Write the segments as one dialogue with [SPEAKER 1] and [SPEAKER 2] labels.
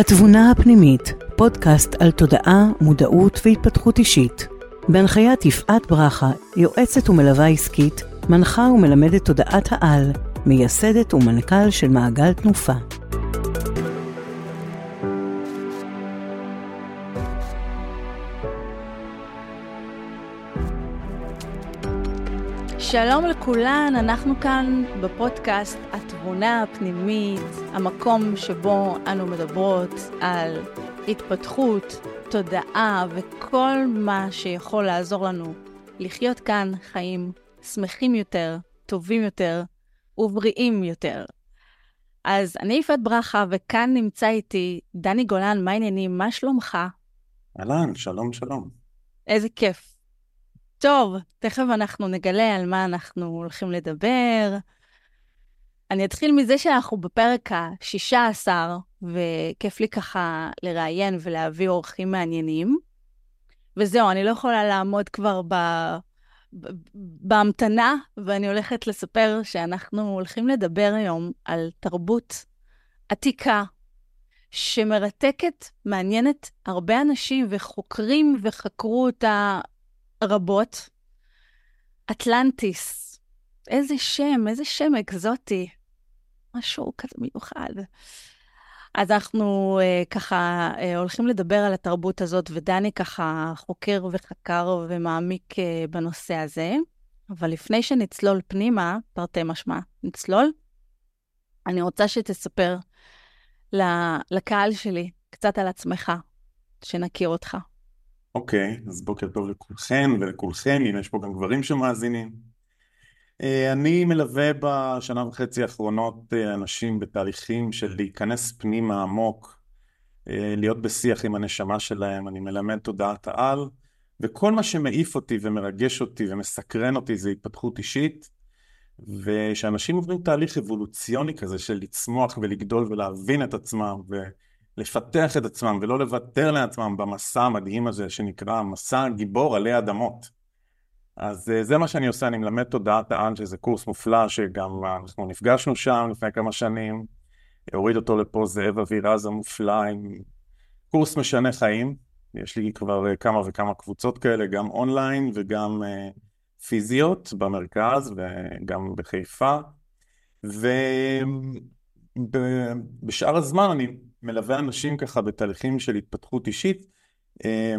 [SPEAKER 1] התבונה הפנימית, פודקאסט על תודעה, מודעות והתפתחות אישית. בהנחיית יפעת ברכה, יועצת ומלווה עסקית, מנחה ומלמדת תודעת העל, מייסדת ומנכ"ל של מעגל תנופה. שלום לכולן, אנחנו כאן בפודקאסט התבונה הפנימית, המקום שבו אנו מדברות על התפתחות, תודעה וכל מה שיכול לעזור לנו לחיות כאן חיים שמחים יותר, טובים יותר ובריאים יותר. אז אני יפעת ברכה, וכאן נמצא איתי דני גולן, מה העניינים? מה שלומך?
[SPEAKER 2] אהלן, שלום, שלום.
[SPEAKER 1] איזה כיף. טוב, תכף אנחנו נגלה על מה אנחנו הולכים לדבר. אני אתחיל מזה שאנחנו בפרק ה-16, וכיף לי ככה לראיין ולהביא אורחים מעניינים. וזהו, אני לא יכולה לעמוד כבר ב... בהמתנה, ואני הולכת לספר שאנחנו הולכים לדבר היום על תרבות עתיקה, שמרתקת, מעניינת הרבה אנשים, וחוקרים וחקרו אותה רבות. אטלנטיס, איזה שם, איזה שם אקזוטי. משהו כזה מיוחד. אז אנחנו uh, ככה uh, הולכים לדבר על התרבות הזאת, ודני ככה חוקר וחקר ומעמיק uh, בנושא הזה. אבל לפני שנצלול פנימה, תרתי משמע, נצלול, אני רוצה שתספר לקהל שלי קצת על עצמך, שנכיר אותך.
[SPEAKER 2] אוקיי, אז בוקר טוב לכולכם ולכולכם, אם יש פה גם גברים שמאזינים. אה, אני מלווה בשנה וחצי האחרונות אה, אנשים בתהליכים של להיכנס פנימה עמוק, אה, להיות בשיח עם הנשמה שלהם, אני מלמד תודעת העל, וכל מה שמעיף אותי ומרגש אותי ומסקרן אותי זה התפתחות אישית, ושאנשים עוברים תהליך אבולוציוני כזה של לצמוח ולגדול ולהבין את עצמם, ו... לפתח את עצמם ולא לוותר לעצמם במסע המדהים הזה שנקרא מסע גיבור עלי אדמות. אז אה, זה מה שאני עושה, אני מלמד תודעת העל, שזה קורס מופלא שגם אנחנו נפגשנו שם לפני כמה שנים, הוריד אותו לפה זאב אבירז המופלא עם קורס משנה חיים, יש לי כבר אה, כמה וכמה קבוצות כאלה, גם אונליין וגם פיזיות במרכז וגם בחיפה, ובשאר הזמן אני מלווה אנשים ככה בתהליכים של התפתחות אישית, אה,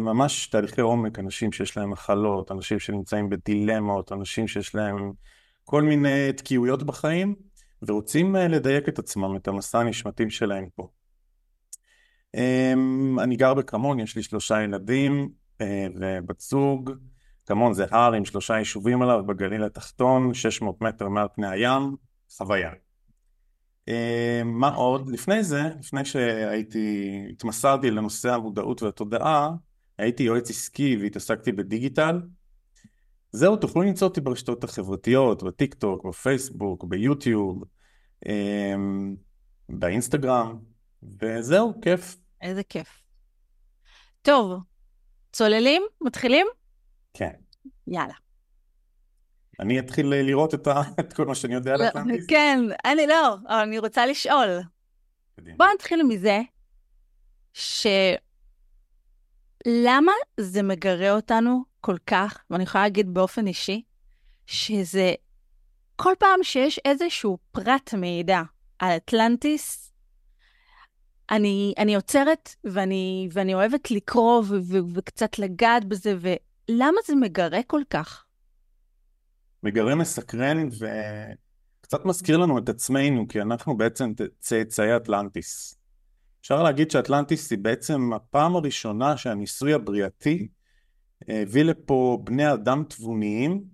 [SPEAKER 2] ממש תהליכי עומק, אנשים שיש להם מחלות, אנשים שנמצאים בדילמות, אנשים שיש להם כל מיני תקיעויות בחיים, ורוצים אה, לדייק את עצמם, את המסע הנשמתי שלהם פה. אה, אני גר בקמון, יש לי שלושה ילדים ובת זוג. קמון זה הר עם שלושה יישובים עליו בגליל התחתון, 600 מטר מעל פני הים, חוויה. אה, מה עוד? לפני זה, לפני שהייתי, התמסרתי לנושא המודעות והתודעה, הייתי יועץ עסקי והתעסקתי בדיגיטל. זהו, תוכלו למצוא אותי ברשתות החברתיות, בטיק טוק, בפייסבוק, ביוטיוב, אה, באינסטגרם, וזהו, כיף.
[SPEAKER 1] איזה כיף. טוב, צוללים? מתחילים?
[SPEAKER 2] כן.
[SPEAKER 1] יאללה.
[SPEAKER 2] אני אתחיל לראות את, ה... את כל מה שאני יודע על
[SPEAKER 1] לא,
[SPEAKER 2] אטלנטיס?
[SPEAKER 1] כן, אני לא, אבל אני רוצה לשאול. בוא נתחיל מזה, שלמה זה מגרה אותנו כל כך, ואני יכולה להגיד באופן אישי, שזה כל פעם שיש איזשהו פרט מידע על אטלנטיס, אני, אני עוצרת ואני, ואני אוהבת לקרוא ו, ו, וקצת לגעת בזה, ולמה זה מגרה כל כך?
[SPEAKER 2] מגרה מסקרן וקצת מזכיר לנו את עצמנו, כי אנחנו בעצם צאצאי אטלנטיס. אפשר להגיד שאטלנטיס היא בעצם הפעם הראשונה שהניסוי הבריאתי הביא לפה בני אדם תבוניים.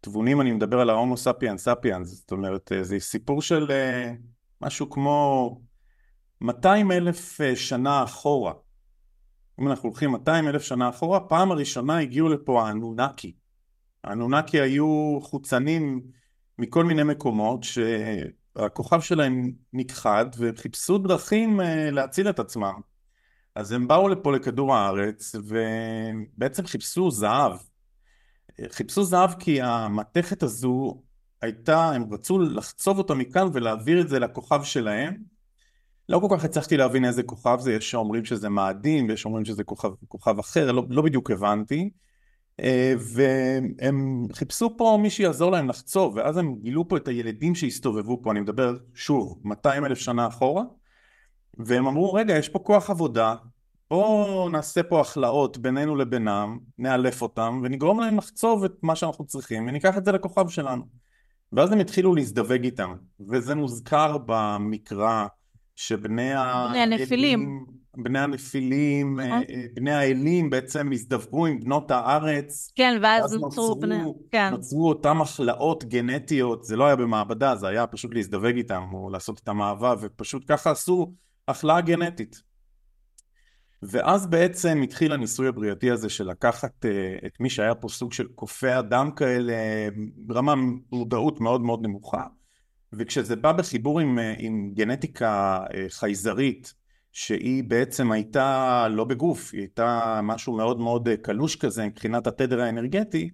[SPEAKER 2] תבונים, אני מדבר על ההומו ספיאן ספיאנס, זאת אומרת, זה סיפור של אה, משהו כמו 200 אלף אה, שנה אחורה. אם אנחנו הולכים 200 אלף שנה אחורה, פעם הראשונה הגיעו לפה האנונקי. האנונקי היו חוצנים מכל מיני מקומות שהכוכב שלהם נכחד וחיפשו דרכים אה, להציל את עצמם. אז הם באו לפה לכדור הארץ ובעצם חיפשו זהב. חיפשו זהב כי המתכת הזו הייתה, הם רצו לחצוב אותה מכאן ולהעביר את זה לכוכב שלהם לא כל כך הצלחתי להבין איזה כוכב זה, יש שאומרים שזה מאדים ויש שאומרים שזה כוכב, כוכב אחר, לא, לא בדיוק הבנתי. אה, והם חיפשו פה מי שיעזור להם לחצוב, ואז הם גילו פה את הילדים שהסתובבו פה, אני מדבר שוב, 200 אלף שנה אחורה, והם אמרו, רגע, יש פה כוח עבודה, בואו נעשה פה הכלאות בינינו לבינם, נאלף אותם, ונגרום להם לחצוב את מה שאנחנו צריכים, וניקח את זה לכוכב שלנו. ואז הם התחילו להזדווג איתם, וזה מוזכר במקרא שבני
[SPEAKER 1] הנפילים,
[SPEAKER 2] בני הנפילים, אה. אה, בני האלים בעצם הזדווגו עם בנות הארץ.
[SPEAKER 1] כן, ואז נוצרו בני... כן.
[SPEAKER 2] נוצרו אותם הכלאות גנטיות, זה לא היה במעבדה, זה היה פשוט להזדווג איתם, או לעשות את המעבר, ופשוט ככה עשו הכלאה גנטית. ואז בעצם התחיל הניסוי הבריאותי הזה של לקחת uh, את מי שהיה פה סוג של קופי אדם כאלה, ברמה מודעות מאוד מאוד נמוכה, וכשזה בא בחיבור עם, עם גנטיקה חייזרית, שהיא בעצם הייתה לא בגוף, היא הייתה משהו מאוד מאוד קלוש כזה מבחינת התדר האנרגטי,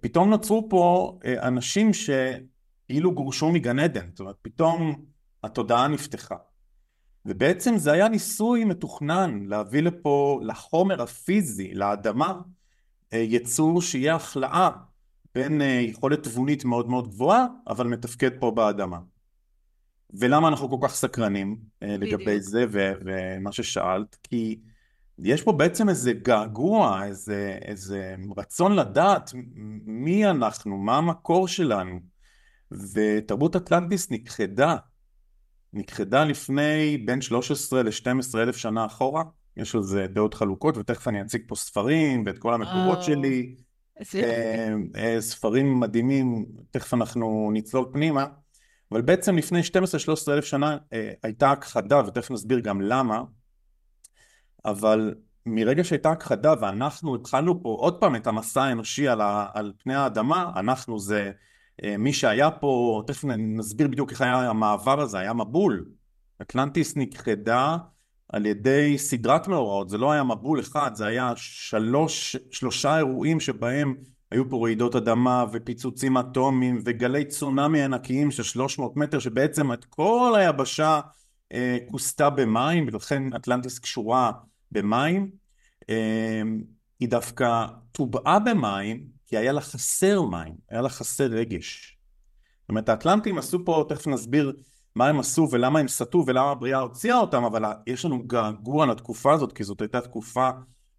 [SPEAKER 2] פתאום נוצרו פה אנשים שאילו גורשו מגן עדן, זאת אומרת פתאום התודעה נפתחה. ובעצם זה היה ניסוי מתוכנן להביא לפה, לחומר הפיזי, לאדמה, אה, יצור שיהיה החלאה בין אה, יכולת תבונית מאוד מאוד גבוהה, אבל מתפקד פה באדמה. ולמה אנחנו כל כך סקרנים אה, לגבי בדיוק. זה ו- ומה ששאלת? כי יש פה בעצם איזה געגוע, איזה, איזה רצון לדעת מי אנחנו, מה המקור שלנו. ותרבות אטלנטיס נכחדה נכחדה לפני בין 13 ל-12 אלף שנה אחורה, יש על זה דעות חלוקות, ותכף אני אציג פה ספרים ואת כל המקורות שלי. אה, אה, ספרים מדהימים, תכף אנחנו נצלול פנימה, אבל בעצם לפני 12-13 אלף שנה אה, הייתה הכחדה, ותכף נסביר גם למה, אבל מרגע שהייתה הכחדה ואנחנו התחלנו פה עוד פעם את המסע האנושי על, ה, על פני האדמה, אנחנו זה אה, מי שהיה פה, תכף נסביר בדיוק איך היה המעבר הזה, היה מבול. אטלנטיס נכחדה על ידי סדרת מאורעות, זה לא היה מבול אחד, זה היה שלוש, שלושה אירועים שבהם היו פה רעידות אדמה ופיצוצים אטומיים וגלי צונאמי ענקיים של 300 מטר שבעצם את כל היבשה אה, כוסתה במים ולכן אטלנטיס קשורה במים. אה, היא דווקא טובעה במים כי היה לה חסר מים, היה לה חסר רגש. זאת אומרת, האטלנטים עשו פה, תכף נסביר מה הם עשו ולמה הם סטו ולמה הבריאה הוציאה אותם, אבל יש לנו געגוע לתקופה הזאת, כי זאת הייתה תקופה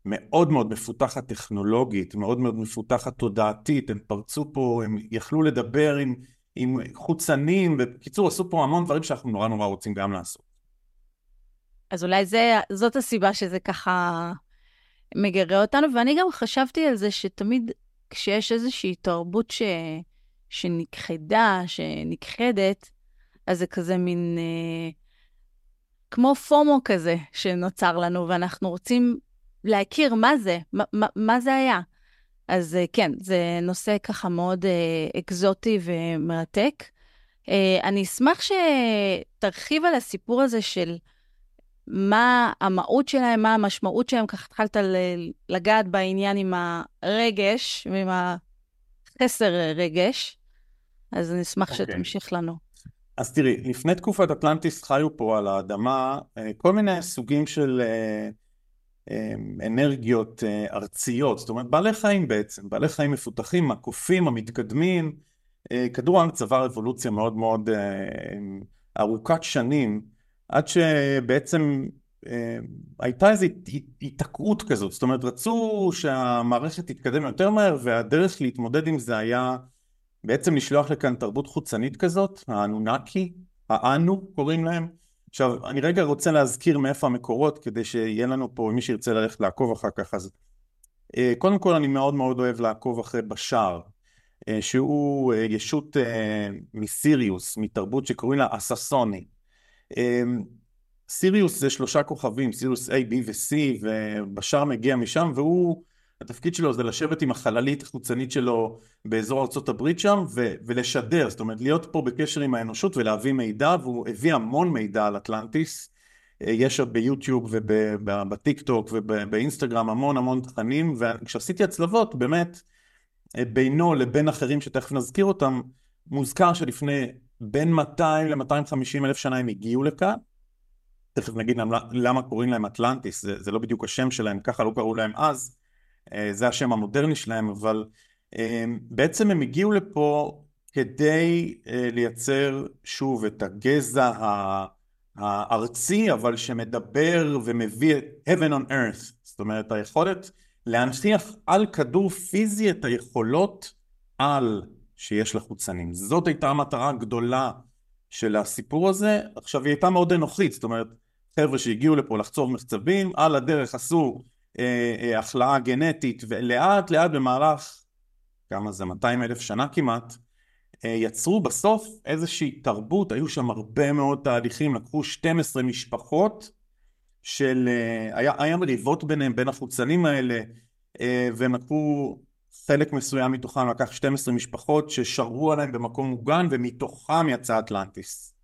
[SPEAKER 2] מאוד מאוד מפותחת טכנולוגית, מאוד מאוד מפותחת תודעתית, הם פרצו פה, הם יכלו לדבר עם, עם חוצנים, בקיצור עשו פה המון דברים שאנחנו נורא נורא רוצים גם לעשות.
[SPEAKER 1] אז אולי זה, זאת הסיבה שזה ככה מגרה אותנו, ואני גם חשבתי על זה שתמיד כשיש איזושהי תרבות ש... שנכחדה, שנכחדת, אז זה כזה מין... אה, כמו פומו כזה שנוצר לנו, ואנחנו רוצים להכיר מה זה, מה, מה, זה היה. אז אה, כן, זה נושא ככה מאוד אה, אקזוטי ומרתק. אה, אני אשמח שתרחיב על הסיפור הזה של מה המהות שלהם, מה המשמעות שלהם, ככה התחלת לגעת בעניין עם הרגש ועם החסר רגש, אז אני אשמח okay. אוקיי. שתמשיך לנו.
[SPEAKER 2] אז תראי, לפני תקופת אטלנטיס חיו פה על האדמה כל מיני סוגים של אנרגיות ארציות, זאת אומרת בעלי חיים בעצם, בעלי חיים מפותחים, הקופים, המתקדמים, כדור הארץ עבר אבולוציה מאוד מאוד ארוכת שנים עד שבעצם אה, הייתה איזו היתקרות כזאת, זאת אומרת רצו שהמערכת תתקדם יותר מהר והדרך להתמודד עם זה היה בעצם לשלוח לכאן תרבות חוצנית כזאת, האנונקי, האנו קוראים להם. עכשיו אני רגע רוצה להזכיר מאיפה המקורות כדי שיהיה לנו פה מי שירצה ללכת לעקוב אחר כך אז אה, קודם כל אני מאוד מאוד אוהב לעקוב אחרי בשאר אה, שהוא ישות מסיריוס מתרבות שקוראים לה אססוני. סיריוס זה שלושה כוכבים, סיריוס A, B ו-C, ובשאר מגיע משם, והוא, התפקיד שלו זה לשבת עם החללית החוצנית שלו באזור ארה"ב שם, ו- ולשדר, זאת אומרת להיות פה בקשר עם האנושות ולהביא מידע, והוא הביא המון מידע על אטלנטיס. אה, יש ביוטיוב ובטיק טוק ובאינסטגרם המון המון תכנים, וכשעשיתי הצלבות, באמת, אה, בינו לבין אחרים שתכף נזכיר אותם, מוזכר שלפני בין 200 ל-250 אלף שנה הם הגיעו לכאן, תכף נגיד למה, למה קוראים להם אטלנטיס, זה, זה לא בדיוק השם שלהם, ככה לא קראו להם אז, זה השם המודרני שלהם, אבל אה, בעצם הם הגיעו לפה כדי אה, לייצר שוב את הגזע הארצי, אבל שמדבר ומביא את heaven on earth, זאת אומרת היכולת להנציח על כדור פיזי את היכולות על שיש לחוצנים. זאת הייתה המטרה הגדולה של הסיפור הזה. עכשיו היא הייתה מאוד אנוכית, זאת אומרת חבר'ה שהגיעו לפה לחצוב מחצבים, על הדרך עשו אה, אה, החלאה גנטית ולאט לאט במהלך, כמה זה, 200 אלף שנה כמעט, אה, יצרו בסוף איזושהי תרבות, היו שם הרבה מאוד תהליכים, לקחו 12 משפחות של, אה, היה, היה מריבות ביניהם, בין החוצנים האלה, אה, והם לקחו חלק מסוים מתוכם, לקח 12 משפחות ששרו עליהם במקום מוגן, ומתוכם יצא אטלנטיס.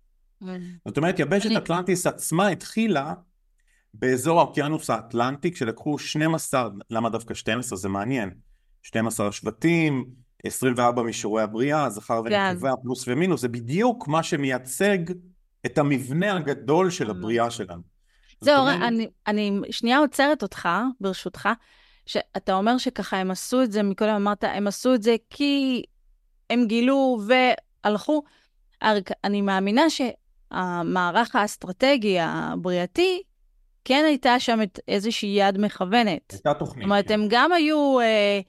[SPEAKER 2] זאת אומרת, יבשת אטלנטיס עצמה התחילה באזור האוקיינוס האטלנטי, כשלקחו 12, למה דווקא 12? זה מעניין. 12 שבטים, 24 מישורי הבריאה, זכר כן. ונקבה, פלוס ומינוס, זה בדיוק מה שמייצג את המבנה הגדול של הבריאה שלנו.
[SPEAKER 1] זהו, אני, אני שנייה עוצרת אותך, ברשותך, שאתה אומר שככה הם עשו את זה, מקודם אמרת, הם עשו את זה כי הם גילו והלכו. אני מאמינה שהמערך האסטרטגי הבריאתי, כן הייתה שם איזושהי יד מכוונת.
[SPEAKER 2] הייתה תוכנית.
[SPEAKER 1] זאת אומרת, כן. הם גם היו אה,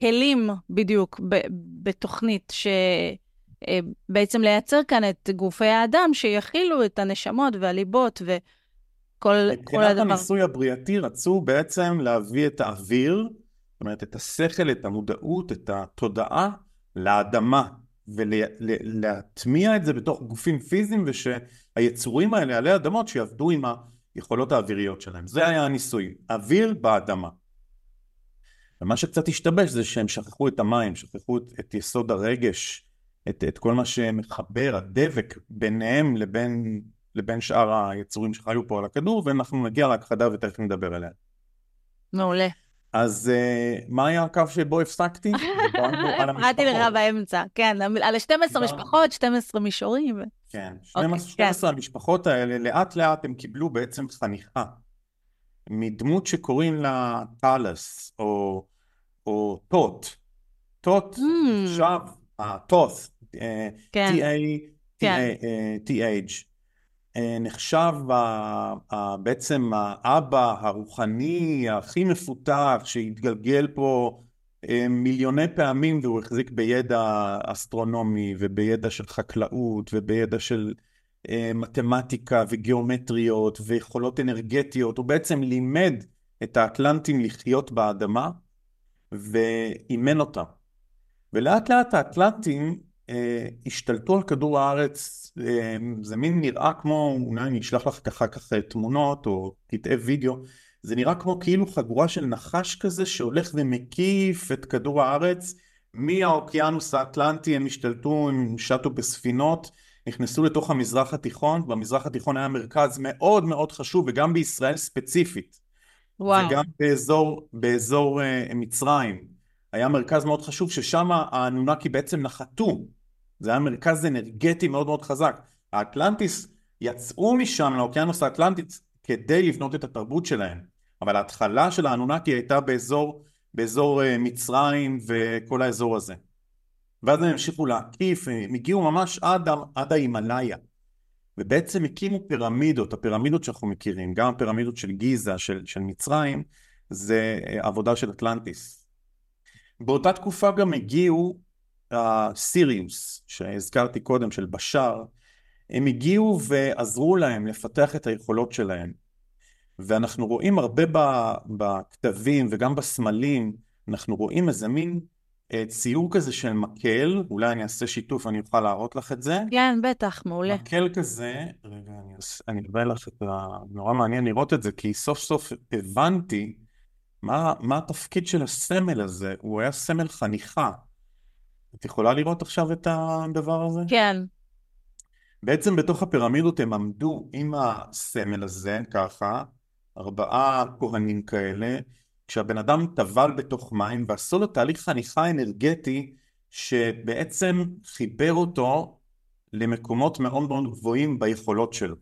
[SPEAKER 1] כלים בדיוק ב, בתוכנית, שבעצם אה, לייצר כאן את גופי האדם שיכילו את הנשמות והליבות וכל כל הדבר. מבחינת
[SPEAKER 2] הניסוי הבריאתי רצו בעצם להביא את האוויר, זאת אומרת, את השכל, את המודעות, את התודעה לאדמה, ולהטמיע את זה בתוך גופים פיזיים, ושהיצורים האלה עלי אדמות שיעבדו עם היכולות האוויריות שלהם. זה היה הניסוי, אוויר באדמה. ומה שקצת השתבש זה שהם שכחו את המים, שכחו את, את יסוד הרגש, את, את כל מה שמחבר, הדבק ביניהם לבין, לבין שאר היצורים שחיו פה על הכדור, ואנחנו נגיע להכחדה ותכף נדבר עליה.
[SPEAKER 1] מעולה.
[SPEAKER 2] אז uh, מה היה הקו שבו הפסקתי?
[SPEAKER 1] הפרעתי לך באמצע, כן, על ה-12 משפחות, 12 מישורים.
[SPEAKER 2] כן, 12 okay, כן. המשפחות האלה, לאט לאט הם קיבלו בעצם חניכה. מדמות שקוראים לה טאלס, או, או טוט. טוט, mm. עכשיו, הטוט, כן. T-A-T-H, אה, נחשב בעצם האבא הרוחני הכי מפותח שהתגלגל פה אה, מיליוני פעמים והוא החזיק בידע אסטרונומי ובידע של חקלאות ובידע של אה, מתמטיקה וגיאומטריות ויכולות אנרגטיות, הוא בעצם לימד את האטלנטים לחיות באדמה ואימן אותם. ולאט לאט האטלנטים אה, השתלטו על כדור הארץ, אה, זה מין נראה כמו, אולי אני אשלח לך אחר כך תמונות או קטעי וידאו, זה נראה כמו כאילו חגורה של נחש כזה שהולך ומקיף את כדור הארץ מהאוקיינוס האטלנטי הם השתלטו, הם שטו בספינות נכנסו לתוך המזרח התיכון, במזרח התיכון היה מרכז מאוד מאוד חשוב, וגם בישראל ספציפית. וואו. וגם באזור, באזור uh, מצרים. היה מרכז מאוד חשוב, ששם האנונקי בעצם נחתו. זה היה מרכז אנרגטי מאוד מאוד חזק. האטלנטיס יצאו משם לאוקיינוס האטלנטיס כדי לבנות את התרבות שלהם. אבל ההתחלה של האנונקי הייתה באזור, באזור uh, מצרים וכל האזור הזה. ואז הם המשיכו להקיף, הם הגיעו ממש עד, עד ההימאליה. ובעצם הקימו פירמידות, הפירמידות שאנחנו מכירים, גם הפירמידות של גיזה, של, של מצרים, זה אה, עבודה של אטלנטיס. באותה תקופה גם הגיעו הסיריוס, שהזכרתי קודם, של בשאר, הם הגיעו ועזרו להם לפתח את היכולות שלהם. ואנחנו רואים הרבה בכתבים וגם בסמלים, אנחנו רואים איזה מין אה, ציור כזה של מקל, אולי אני אעשה שיתוף, אני אוכל להראות לך את זה.
[SPEAKER 1] כן, בטח, מעולה.
[SPEAKER 2] מקל כזה, רגע, אני אראה לך את ה... נורא מעניין לראות את זה, כי סוף סוף הבנתי מה, מה התפקיד של הסמל הזה, הוא היה סמל חניכה. את יכולה לראות עכשיו את הדבר הזה?
[SPEAKER 1] כן.
[SPEAKER 2] בעצם בתוך הפירמידות הם עמדו עם הסמל הזה, ככה, ארבעה כהנים כאלה, כשהבן אדם טבל בתוך מים ועשו לו תהליך חניכה אנרגטי שבעצם חיבר אותו למקומות מאוד מאוד גבוהים ביכולות שלו.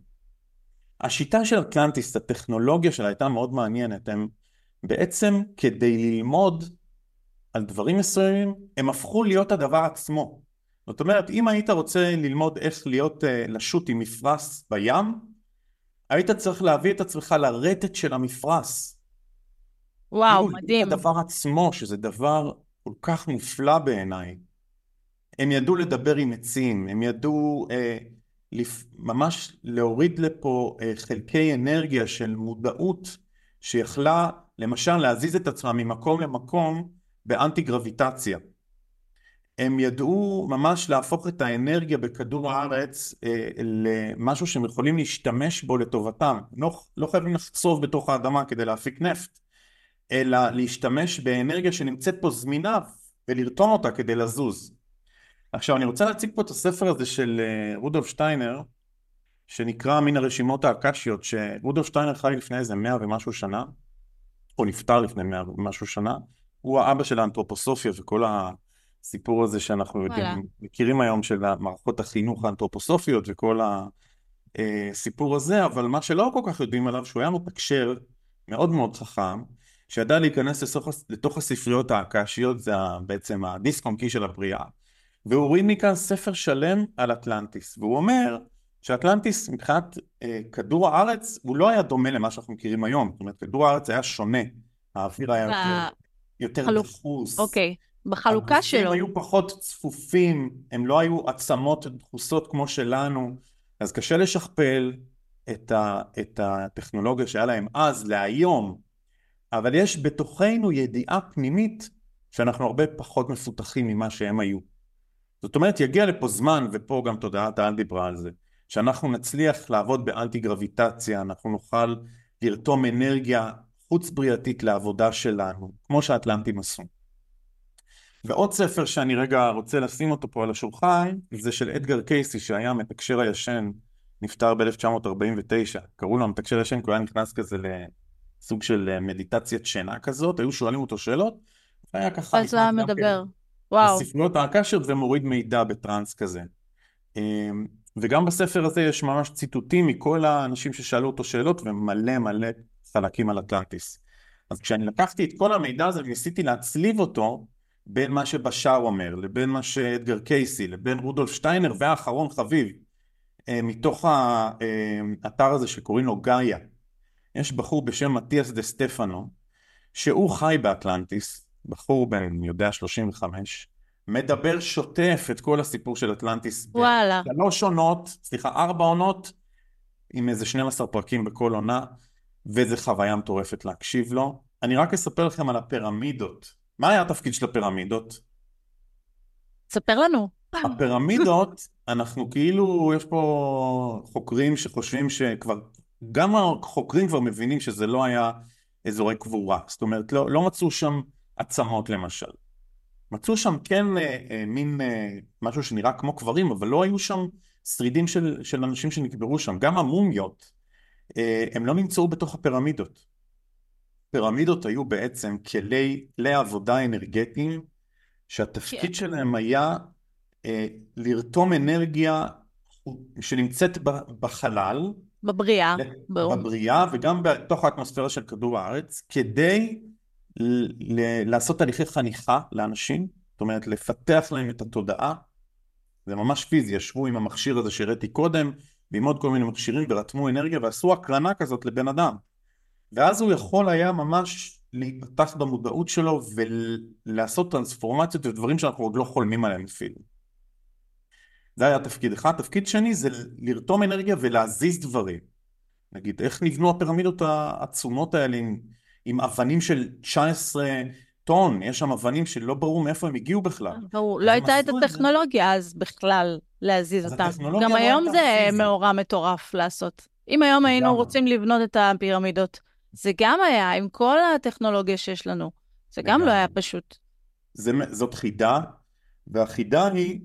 [SPEAKER 2] השיטה של אטלנטיס, הטכנולוגיה שלה הייתה מאוד מעניינת. הם בעצם כדי ללמוד על דברים מסוימים, הם הפכו להיות הדבר עצמו. זאת אומרת, אם היית רוצה ללמוד איך להיות, אה, לשוט עם מפרש בים, היית צריך להביא את עצמך לרטט של המפרש.
[SPEAKER 1] וואו,
[SPEAKER 2] כאילו,
[SPEAKER 1] מדהים.
[SPEAKER 2] הדבר עצמו, שזה דבר כל כך מופלא בעיניי. הם ידעו לדבר עם עצים, הם ידעו אה, לפ... ממש להוריד לפה אה, חלקי אנרגיה של מודעות שיכלה למשל להזיז את עצמם ממקום למקום באנטי גרביטציה. הם ידעו ממש להפוך את האנרגיה בכדור הארץ אה, למשהו שהם יכולים להשתמש בו לטובתם. לא, לא חייבים לחצוב בתוך האדמה כדי להפיק נפט, אלא להשתמש באנרגיה שנמצאת פה זמינה ולרתום אותה כדי לזוז. עכשיו אני רוצה להציג פה את הספר הזה של אה, רודולף שטיינר, שנקרא מן הרשימות האקשיות, שרודולף שטיינר חי לפני איזה מאה ומשהו שנה, או נפטר לפני מאה ומשהו שנה, הוא האבא של האנתרופוסופיה וכל הסיפור הזה שאנחנו יודעים, מכירים היום של מערכות החינוך האנתרופוסופיות וכל הסיפור הזה, אבל מה שלא כל כך יודעים עליו, שהוא היה מתקשר מאוד מאוד חכם, שידע להיכנס לתוך, לתוך הספריות האקשיות, זה בעצם הדיסק און קי של הבריאה, והוא הוריד מכאן ספר שלם על אטלנטיס, והוא אומר שאטלנטיס מבחינת אה, כדור הארץ הוא לא היה דומה למה שאנחנו מכירים היום, זאת אומרת כדור הארץ היה שונה, האוויר היה יותר, יותר. דחוס.
[SPEAKER 1] אוקיי, בחלוקה שלו.
[SPEAKER 2] הם היו פחות צפופים, הם לא היו עצמות דחוסות כמו שלנו, אז קשה לשכפל את, ה, את הטכנולוגיה שהיה להם אז להיום, אבל יש בתוכנו ידיעה פנימית שאנחנו הרבה פחות מפותחים ממה שהם היו. זאת אומרת, יגיע לפה זמן, ופה גם תודעת העל דיברה על זה, שאנחנו נצליח לעבוד באנטי גרביטציה, אנחנו נוכל לרתום אנרגיה חוץ בריאתית לעבודה שלנו, כמו שהאטלנטים עשו. ועוד ספר שאני רגע רוצה לשים אותו פה על השולחן, זה של אדגר קייסי, שהיה המתקשר הישן, נפטר ב-1949. קראו לו המתקשר הישן, כי הוא היה נכנס כזה לסוג של מדיטציית שינה כזאת, היו שואלים אותו שאלות, והיה ככה...
[SPEAKER 1] אז הוא היה מדבר. וואו.
[SPEAKER 2] בספריות האקשיות ומוריד מידע בטראנס כזה. אמ, וגם בספר הזה יש ממש ציטוטים מכל האנשים ששאלו אותו שאלות ומלא מלא חלקים על אטלנטיס. אז כשאני לקחתי את כל המידע הזה וניסיתי להצליב אותו בין מה שבשאר אומר, לבין מה שאדגר קייסי, לבין רודולף שטיינר והאחרון חביב, אה, מתוך האתר הזה שקוראים לו גאיה. יש בחור בשם מתיאס דה סטפנו, שהוא חי באטלנטיס, בחור בן, אני יודע, 35, מדבר שוטף את כל הסיפור של אטלנטיס.
[SPEAKER 1] וואלה.
[SPEAKER 2] שלוש עונות, סליחה, ארבע עונות, עם איזה 12 פרקים בכל עונה, וזו חוויה מטורפת להקשיב לו. אני רק אספר לכם על הפירמידות. מה היה התפקיד של הפירמידות?
[SPEAKER 1] ספר לנו.
[SPEAKER 2] הפירמידות, אנחנו כאילו, יש פה חוקרים שחושבים שכבר, גם החוקרים כבר מבינים שזה לא היה אזורי קבורה. זאת אומרת, לא, לא מצאו שם עצמות למשל. מצאו שם כן אה, אה, מין אה, משהו שנראה כמו קברים, אבל לא היו שם שרידים של, של אנשים שנקברו שם. גם המומיות, אה, הם לא נמצאו בתוך הפירמידות. פירמידות היו בעצם כלי לעבודה אנרגטיים, שהתפקיד כן. שלהם היה אה, לרתום אנרגיה שנמצאת בחלל,
[SPEAKER 1] בבריאה.
[SPEAKER 2] בבריאה וגם בתוך האטמוספירה של כדור הארץ, כדי לעשות תהליכי חניכה לאנשים, זאת אומרת לפתח להם את התודעה, זה ממש פיזי, ישבו עם המכשיר הזה שהראיתי קודם, ועם עוד כל מיני מכשירים ורתמו אנרגיה ועשו הקרנה כזאת לבן אדם. ואז הוא יכול היה ממש להיפתח במודעות שלו ולעשות טרנספורמציות ודברים שאנחנו עוד לא חולמים עליהם אפילו. זה היה תפקיד אחד. תפקיד שני זה לרתום אנרגיה ולהזיז דברים. נגיד, איך נבנו הפירמידות העצומות האלה עם עם אבנים של 19 טון, יש שם אבנים שלא ברור מאיפה הם הגיעו בכלל.
[SPEAKER 1] ברור, לא הייתה את הטכנולוגיה אז בכלל להזיז אותם. גם לא היום זה מאורע מטורף לעשות. אם היום היינו רוצים לבנות את הפירמידות, זה גם היה, עם כל הטכנולוגיה שיש לנו. זה גם לא היה פשוט.
[SPEAKER 2] זה, זאת חידה, והחידה היא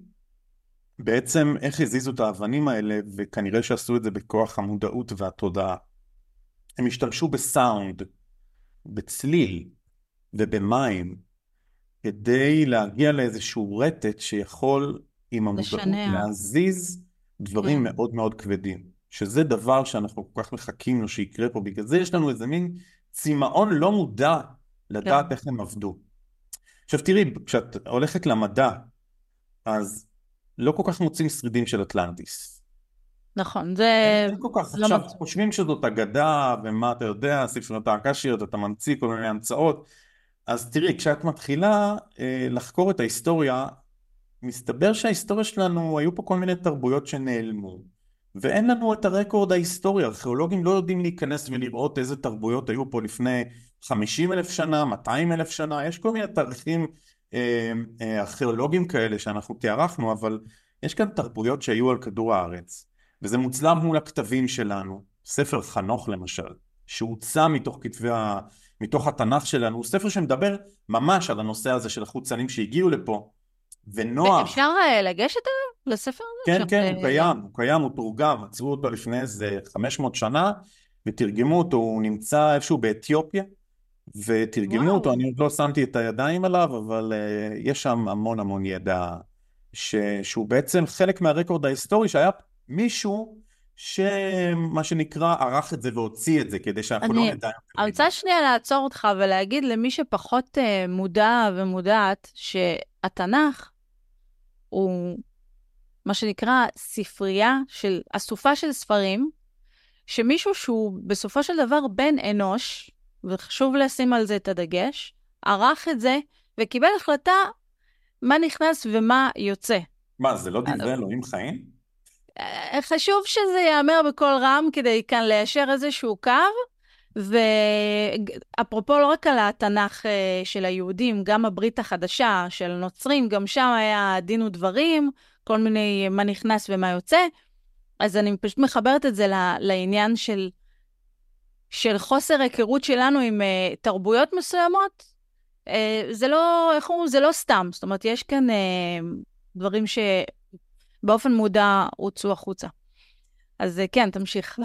[SPEAKER 2] בעצם איך הזיזו את האבנים האלה, וכנראה שעשו את זה בכוח המודעות והתודעה. הם השתמשו בסאונד, בצליל ובמים כדי להגיע לאיזשהו רטט שיכול עם המודעות להזיז דברים כן. מאוד מאוד כבדים. שזה דבר שאנחנו כל כך מחכים לו שיקרה פה, בגלל זה יש לנו איזה מין צמאון לא מודע לדעת
[SPEAKER 1] כן.
[SPEAKER 2] איך הם עבדו. עכשיו תראי, כשאת הולכת למדע, אז לא כל כך מוצאים שרידים של אטלנטיס.
[SPEAKER 1] נכון, זה...
[SPEAKER 2] אין כל כך,
[SPEAKER 1] לא
[SPEAKER 2] עכשיו
[SPEAKER 1] מצ-
[SPEAKER 2] חושבים שזאת אגדה, ומה אתה יודע, ספריות האקשיות, אתה ממציא כל מיני המצאות. אז תראי, כשאת מתחילה אה, לחקור את ההיסטוריה, מסתבר שההיסטוריה שלנו, היו פה כל מיני תרבויות שנעלמו, ואין לנו את הרקורד ההיסטורי, ארכיאולוגים לא יודעים להיכנס ולראות איזה תרבויות היו פה לפני 50 אלף שנה, 200 אלף שנה, יש כל מיני תאריכים אה, אה, ארכיאולוגיים כאלה שאנחנו תיארחנו, אבל יש כאן תרבויות שהיו על כדור הארץ, וזה מוצלם מול הכתבים שלנו, ספר חנוך למשל, שהוצא מתוך כתבי ה... מתוך התנ"ך שלנו, הוא ספר שמדבר ממש על הנושא הזה של החוצנים שהגיעו לפה, ונוח,
[SPEAKER 1] אפשר אה, לגשת אליו, לספר הזה?
[SPEAKER 2] כן, כן,
[SPEAKER 1] אה,
[SPEAKER 2] הוא קיים, הוא קיים, הוא תורגם, עצרו אותו לפני איזה 500 שנה, ותרגמו אותו, הוא נמצא איפשהו באתיופיה, ותרגמו
[SPEAKER 1] וואו.
[SPEAKER 2] אותו, אני עוד לא שמתי את הידיים עליו, אבל uh, יש שם המון המון ידע, ש, שהוא בעצם חלק מהרקורד ההיסטורי, שהיה מישהו שמה שנקרא ערך את זה והוציא את זה, כדי שאנחנו
[SPEAKER 1] אני-
[SPEAKER 2] לא נדע.
[SPEAKER 1] אני רוצה שנייה לעצור אותך ולהגיד למי שפחות אה, מודע ומודעת שהתנ"ך הוא מה שנקרא ספרייה של, אסופה של ספרים, שמישהו שהוא בסופו של דבר בן אנוש, וחשוב לשים על זה את הדגש, ערך את זה וקיבל החלטה מה נכנס ומה יוצא.
[SPEAKER 2] מה, זה לא דברי אלוהים חיים?
[SPEAKER 1] אה, חשוב שזה ייאמר בקול רם כדי כאן ליישר איזשהו קו, ואפרופו לא רק על התנ"ך אה, של היהודים, גם הברית החדשה של הנוצרים, גם שם היה דין ודברים, כל מיני מה נכנס ומה יוצא. אז אני פשוט מחברת את זה לעניין של, של חוסר היכרות שלנו עם uh, תרבויות מסוימות. זה לא, איך אומרים? זה לא סתם. זאת אומרת, יש כאן דברים שבאופן מודע הוצאו החוצה. אז כן, תמשיך.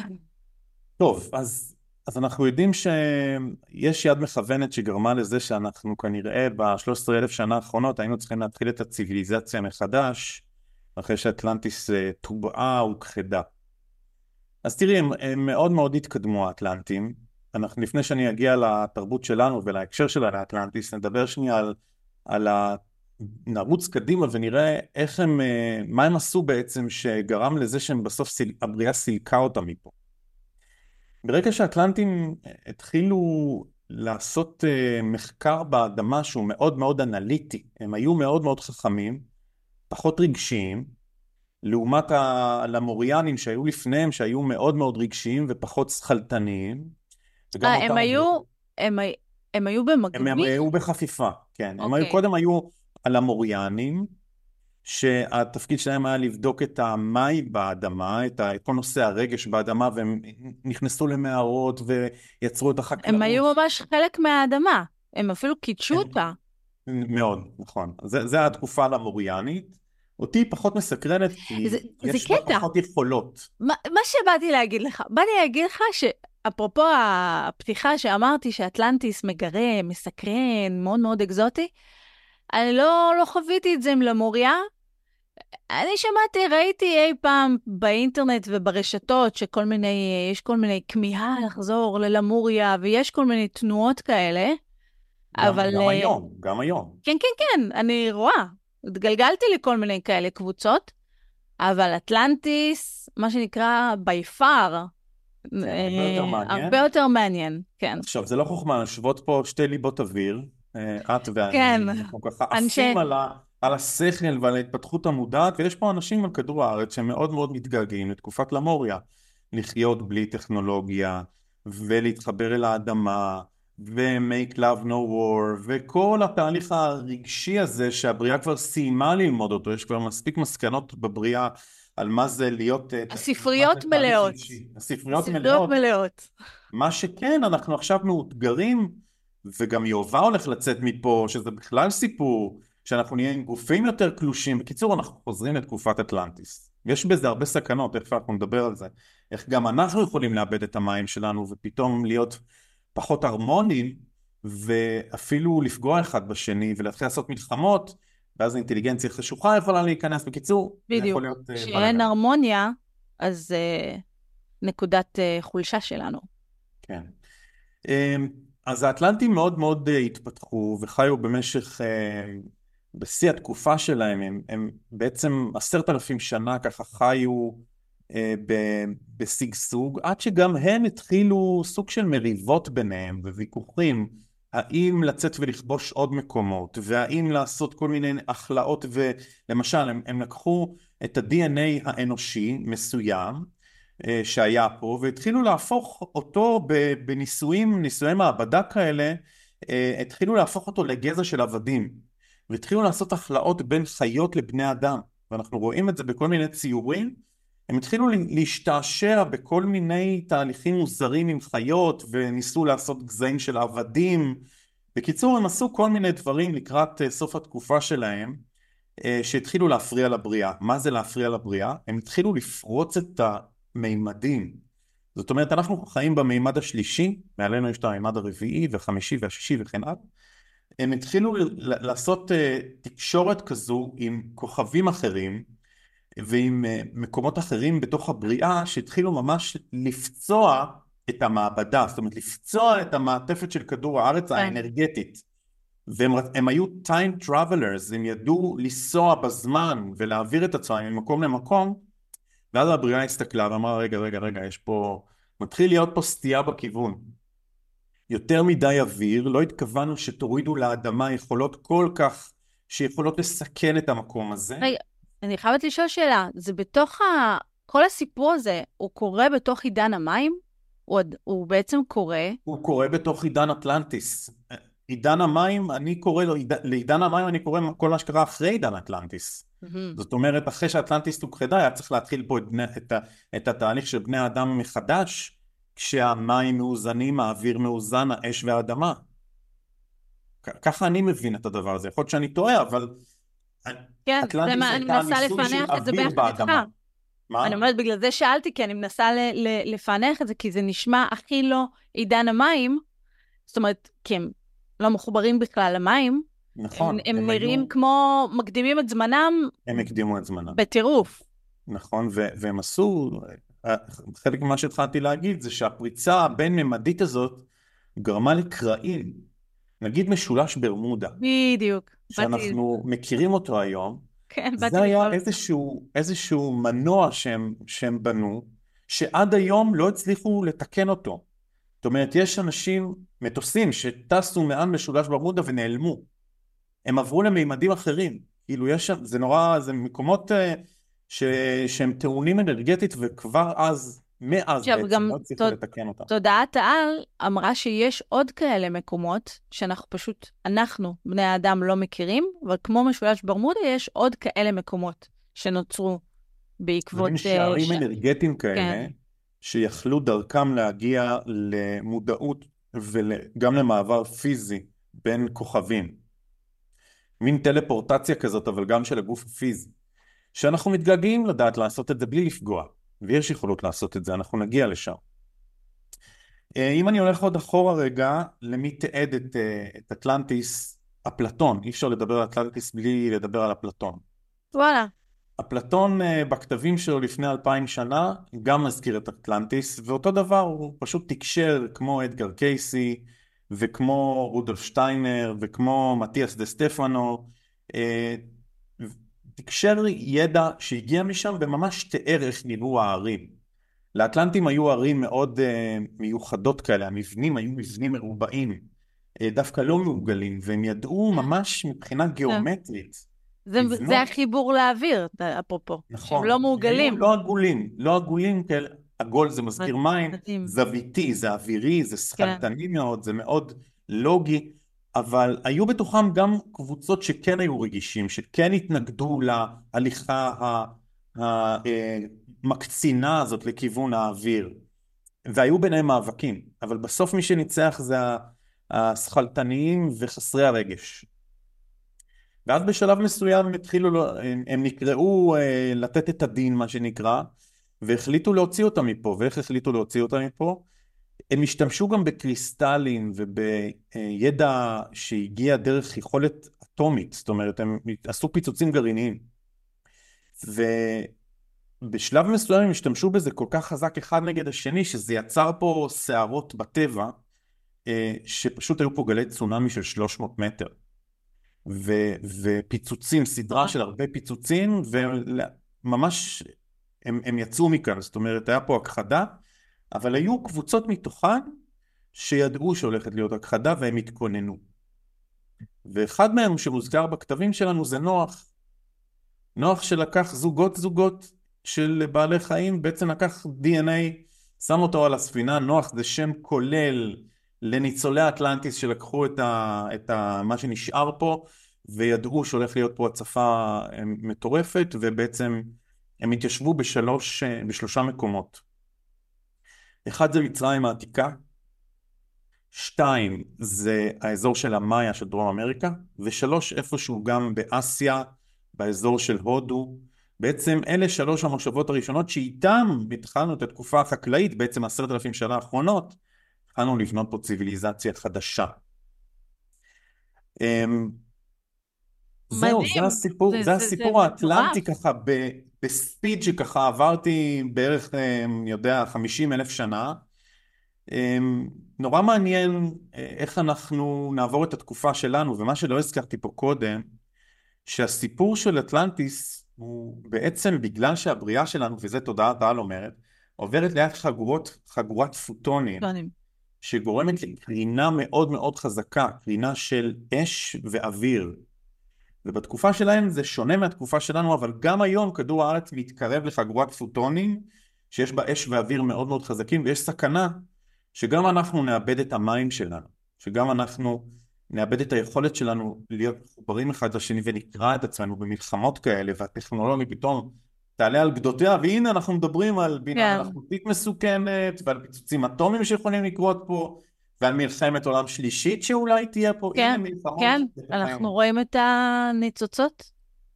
[SPEAKER 2] טוב, אז, אז אנחנו יודעים שיש יד מכוונת שגרמה לזה שאנחנו כנראה ב-13 אלף שנה האחרונות היינו צריכים להתחיל את הציוויליזציה מחדש, אחרי שאטלנטיס אה, טובעה וכחדה. אז תראי, הם, הם מאוד מאוד התקדמו האטלנטים. אנחנו, לפני שאני אגיע לתרבות שלנו ולהקשר שלה לאטלנטיס, נדבר שנייה על, על ה... נרוץ קדימה ונראה איך הם, אה, מה הם עשו בעצם שגרם לזה שהם בסוף, הבריאה סילקה אותם מפה. ברגע שהאטלנטים התחילו לעשות uh, מחקר באדמה שהוא מאוד מאוד אנליטי, הם היו מאוד מאוד חכמים, פחות רגשיים, לעומת הלמוריאנים שהיו לפניהם, שהיו מאוד מאוד רגשיים ופחות שכלתניים.
[SPEAKER 1] אה,
[SPEAKER 2] אותם-
[SPEAKER 1] הם היו, הם, הי- הם היו
[SPEAKER 2] הם,
[SPEAKER 1] במקביל?
[SPEAKER 2] הם היו בחפיפה, כן. הם היו,
[SPEAKER 1] אוקיי.
[SPEAKER 2] קודם היו הלמוריאנים, שהתפקיד שלהם היה לבדוק את המים באדמה, את, ה, את כל נושא הרגש באדמה, והם נכנסו למערות ויצרו את החקלאות.
[SPEAKER 1] הם היו ממש חלק מהאדמה. הם אפילו קידשו. אותה.
[SPEAKER 2] מאוד, נכון. זה, זה התקופה הלמוריאנית. אותי היא פחות מסקרנת, כי
[SPEAKER 1] זה-
[SPEAKER 2] יש
[SPEAKER 1] קטע.
[SPEAKER 2] פחות יכולות.
[SPEAKER 1] מה, מה שבאתי להגיד לך, באתי להגיד לך שאפרופו הפתיחה שאמרתי שאטלנטיס מגרה, מסקרן, מאוד מאוד אקזוטי, אני לא, לא חוויתי את זה עם למוריה. אני שמעתי, ראיתי אי פעם באינטרנט וברשתות שכל מיני, יש כל מיני כמיהה לחזור ללמוריה, ויש כל מיני תנועות כאלה,
[SPEAKER 2] גם,
[SPEAKER 1] אבל...
[SPEAKER 2] גם
[SPEAKER 1] אה,
[SPEAKER 2] היום, גם היום.
[SPEAKER 1] כן, כן, כן, אני רואה. התגלגלתי לכל מיני כאלה קבוצות, אבל אטלנטיס, מה שנקרא, by far,
[SPEAKER 2] הרבה
[SPEAKER 1] אה,
[SPEAKER 2] יותר מעניין.
[SPEAKER 1] הרבה יותר מעניין, כן.
[SPEAKER 2] עכשיו, זה לא חוכמה, יושבות פה שתי ליבות אוויר, אה, את ואני,
[SPEAKER 1] כן.
[SPEAKER 2] אנחנו ככה
[SPEAKER 1] אנשי-
[SPEAKER 2] עפים על, ה, על השכל ועל ההתפתחות המודעת, ויש פה אנשים על כדור הארץ שמאוד מאוד מתגעגעים לתקופת למוריה, לחיות בלי טכנולוגיה, ולהתחבר אל האדמה, ו-make love no war, וכל התהליך הרגשי הזה שהבריאה כבר סיימה ללמוד אותו, יש כבר מספיק מסקנות בבריאה על מה זה להיות... אה,
[SPEAKER 1] הספריות מלאות.
[SPEAKER 2] הספריות
[SPEAKER 1] ספריות
[SPEAKER 2] מלאות.
[SPEAKER 1] מלאות.
[SPEAKER 2] מה שכן, אנחנו עכשיו מאותגרים, וגם יובה הולך לצאת מפה, שזה בכלל סיפור, שאנחנו נהיה עם גופים יותר קלושים. בקיצור, אנחנו חוזרים לתקופת אטלנטיס. יש בזה הרבה סכנות, תכף אנחנו נדבר על זה. איך גם אנחנו יכולים לאבד את המים שלנו, ופתאום להיות פחות הרמוניים, ואפילו לפגוע אחד בשני, ולהתחיל לעשות מלחמות, ואז האינטליגנציה חשוכה יכולה להיכנס. בקיצור,
[SPEAKER 1] בדיוק.
[SPEAKER 2] יכול להיות... אה,
[SPEAKER 1] כשאין. הרמוניה, אז אה, נקודת uh, חולשה שלנו.
[SPEAKER 2] כן. אמ, אז האטלנטים מאוד מאוד uh, התפתחו וחיו במשך, uh, בשיא התקופה שלהם, הם, הם בעצם עשרת אלפים שנה ככה חיו uh, בשגשוג, עד שגם הם התחילו סוג של מריבות ביניהם וויכוחים. האם לצאת ולכבוש עוד מקומות, והאם לעשות כל מיני הכלאות, ולמשל הם, הם לקחו את ה-DNA האנושי מסוים אה, שהיה פה, והתחילו להפוך אותו בניסויים, ניסויי מעבדה כאלה, אה, התחילו להפוך אותו לגזע של עבדים, והתחילו לעשות הכלאות בין חיות לבני אדם, ואנחנו רואים את זה בכל מיני ציורים, הם התחילו להשתעשע בכל מיני תהליכים מוזרים עם חיות וניסו לעשות גזעים של עבדים. בקיצור הם עשו כל מיני דברים לקראת אה, סוף התקופה שלהם אה, שהתחילו להפריע לבריאה. מה זה להפריע לבריאה? הם התחילו לפרוץ את המימדים. זאת אומרת אנחנו חיים במימד השלישי, מעלינו יש את המימד הרביעי והחמישי והשישי וכן הלאה. הם התחילו לעשות אה, תקשורת כזו עם כוכבים אחרים ועם אה, מקומות אחרים בתוך הבריאה שהתחילו ממש לפצוע את המעבדה, זאת אומרת לפצוע את המעטפת של כדור הארץ כן. האנרגטית. והם היו time travelers, הם ידעו לנסוע בזמן ולהעביר את עצמם ממקום למקום, ואז הבריאה הסתכלה ואמרה רגע רגע רגע יש פה, מתחיל להיות פה סטייה בכיוון. יותר מדי אוויר, לא התכוונו שתורידו לאדמה יכולות כל כך, שיכולות לסכן את המקום הזה.
[SPEAKER 1] רגע, אני חייבת לשאול שאלה, זה בתוך ה... כל הסיפור הזה, הוא קורה בתוך עידן המים? הוא, הוא בעצם קורה?
[SPEAKER 2] הוא קורה בתוך עידן אטלנטיס. עידן המים, אני קורא לו, לעידן המים אני קורא כל מה שקרה אחרי עידן אטלנטיס. Mm-hmm. זאת אומרת, אחרי שאטלנטיס הוכחדה, היה צריך להתחיל פה את, בני, את, את התהליך של בני האדם מחדש, כשהמים מאוזנים, האוויר מאוזן, האש והאדמה. ככה אני מבין את הדבר הזה. יכול להיות שאני טועה, אבל
[SPEAKER 1] כן, זה מה, אני מנסה לפענח את זה ביחד איתך. מה? אני אומרת, בגלל זה שאלתי, כי אני מנסה לפענח את זה, כי זה נשמע הכי לא עידן המים, זאת אומרת, כי הם לא מחוברים בכלל למים.
[SPEAKER 2] נכון. הם,
[SPEAKER 1] הם, הם נראים היו... כמו, מקדימים את זמנם.
[SPEAKER 2] הם הקדימו את זמנם.
[SPEAKER 1] בטירוף.
[SPEAKER 2] נכון, ו- והם עשו, חלק ממה שהתחלתי להגיד זה שהפריצה הבין-ממדית הזאת גרמה לקרעים. נגיד משולש ברמודה.
[SPEAKER 1] בדיוק.
[SPEAKER 2] שאנחנו באתי... מכירים אותו היום,
[SPEAKER 1] כן, באתי
[SPEAKER 2] זה היה איזשהו, איזשהו מנוע שהם, שהם בנו, שעד היום לא הצליחו לתקן אותו. זאת אומרת, יש אנשים, מטוסים, שטסו מעל משולש ברמודה ונעלמו. הם עברו למימדים אחרים. כאילו יש זה נורא, זה מקומות uh, ש, שהם טעונים אנרגטית וכבר אז מאז בעצם גם לא הצליחו לתקן אותה.
[SPEAKER 1] תודעת העל אמרה שיש עוד כאלה מקומות שאנחנו פשוט, אנחנו, בני האדם, לא מכירים, אבל כמו משולש ברמודה, יש עוד כאלה מקומות שנוצרו בעקבות...
[SPEAKER 2] זה שערים ש... אנרגטיים כאלה, כן. שיכלו דרכם להגיע למודעות וגם למעבר פיזי בין כוכבים. מין טלפורטציה כזאת, אבל גם של הגוף הפיזי. שאנחנו מתגעגעים לדעת לעשות את זה בלי לפגוע. ויש יכולות לעשות את זה, אנחנו נגיע לשם. אה, אם אני הולך עוד אחורה רגע, למי תיעד את, אה, את אטלנטיס? אפלטון, אי אפשר לדבר על אטלנטיס בלי לדבר על אפלטון.
[SPEAKER 1] וואלה.
[SPEAKER 2] אפלטון אה, בכתבים שלו לפני אלפיים שנה גם מזכיר את אטלנטיס, ואותו דבר הוא פשוט תקשר כמו אדגר קייסי, וכמו רודולף שטיינר, וכמו מתיאס דה סטפנו, תקשר ידע שהגיע משם וממש תיאר איך נראו הערים. לאטלנטים היו ערים מאוד uh, מיוחדות כאלה, המבנים היו מבנים מרובעים, uh, דווקא לא מעוגלים, והם ידעו ממש מבחינה גיאומטרית.
[SPEAKER 1] זה, לבנות... זה החיבור לאוויר, אפרופו.
[SPEAKER 2] נכון.
[SPEAKER 1] הם לא מעוגלים.
[SPEAKER 2] לא עגולים, לא עגולים כאלה. עגול זה מזכיר מים, זוויתי, זה אווירי, זה שכלתני כן. מאוד, זה מאוד לוגי. אבל היו בתוכם גם קבוצות שכן היו רגישים, שכן התנגדו להליכה המקצינה הזאת לכיוון האוויר, והיו ביניהם מאבקים, אבל בסוף מי שניצח זה השכלתניים וחסרי הרגש. ואז בשלב מסוים הם התחילו, הם נקראו אה, לתת את הדין מה שנקרא, והחליטו להוציא אותם מפה, ואיך החליטו להוציא אותם מפה? הם השתמשו גם בקריסטלים ובידע שהגיע דרך יכולת אטומית, זאת אומרת הם עשו פיצוצים גרעיניים. ו... בשלב מסוים הם השתמשו בזה כל כך חזק אחד נגד השני, שזה יצר פה סערות בטבע, אה, שפשוט היו פה גלי צונאמי של 300 מטר. ו, ופיצוצים, סדרה של הרבה פיצוצים, וממש הם, הם יצאו מכאן, זאת אומרת, היה פה הכחדה, אבל היו קבוצות מתוכן שידעו שהולכת להיות הכחדה והם התכוננו. ואחד מהם שמוזכר בכתבים שלנו זה נוח. נוח שלקח זוגות זוגות של בעלי חיים, בעצם לקח DNA, שם אותו על הספינה, נוח זה שם כולל לניצולי אטלנטיס שלקחו את, ה, את ה, מה שנשאר פה וידעו שהולך להיות פה הצפה אה, מטורפת ובעצם הם התיישבו בשלוש, אה, בשלושה מקומות. אחד זה מצרים העתיקה, שתיים זה האזור של המאיה של דרום אמריקה, ושלוש איפשהו גם באסיה, באזור של הודו. בעצם אלה שלוש המושבות הראשונות שאיתם התחלנו את התקופה החקלאית, בעצם עשרת אלפים שנה האחרונות, התחלנו לבנות פה ציוויליזציה חדשה. אמ, זהו, זה הסיפור, זה, זה, זה הסיפור האטלנטי ככה ב, בספיד שככה עברתי בערך, אמ, אני יודע, 50 אלף שנה. אמ, נורא מעניין אה, איך אנחנו נעבור את התקופה שלנו, ומה שלא הזכרתי פה קודם, שהסיפור של אטלנטיס הוא בעצם בגלל שהבריאה שלנו, וזה תודעת העל אומרת, עוברת ליד חגורות, חגורת פוטונים, שגורמת לקרינה מאוד מאוד חזקה, קרינה של אש ואוויר. ובתקופה שלהם זה שונה מהתקופה שלנו, אבל גם היום כדור הארץ מתקרב לחגורת פוטונים, שיש בה אש ואוויר מאוד מאוד חזקים, ויש סכנה שגם אנחנו נאבד את המים שלנו, שגם אנחנו נאבד את היכולת שלנו להיות מחוברים אחד לשני ונקרע את עצמנו במלחמות כאלה, והטכנולוגיה פתאום תעלה על גדותיה, והנה אנחנו מדברים על בינה כן. מלאכותית מסוכנת, ועל פיצוצים אטומיים שיכולים לקרות פה, ועל מלחמת עולם שלישית שאולי תהיה פה,
[SPEAKER 1] כן. כן, אנחנו רואים את הניצוצות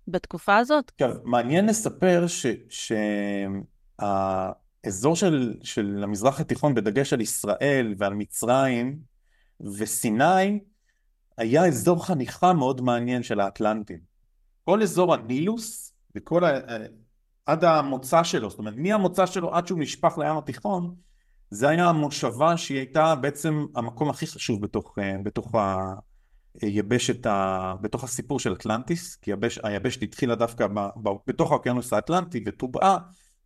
[SPEAKER 1] בתקופה הזאת.
[SPEAKER 2] עכשיו, מעניין לספר שהאזור של, של המזרח התיכון, בדגש על ישראל ועל מצרים וסיני, היה אזור חניכה מאוד מעניין של האטלנטים. כל אזור הנילוס וכל ה... עד המוצא שלו, זאת אומרת מהמוצא שלו עד שהוא נשפך לים התיכון, זה היה המושבה שהיא הייתה בעצם המקום הכי חשוב בתוך, אה, בתוך היבשת, ה... בתוך הסיפור של אטלנטיס, כי היבש, היבשת התחילה דווקא ב... ב... בתוך האוקיינוס האטלנטי וטובעה,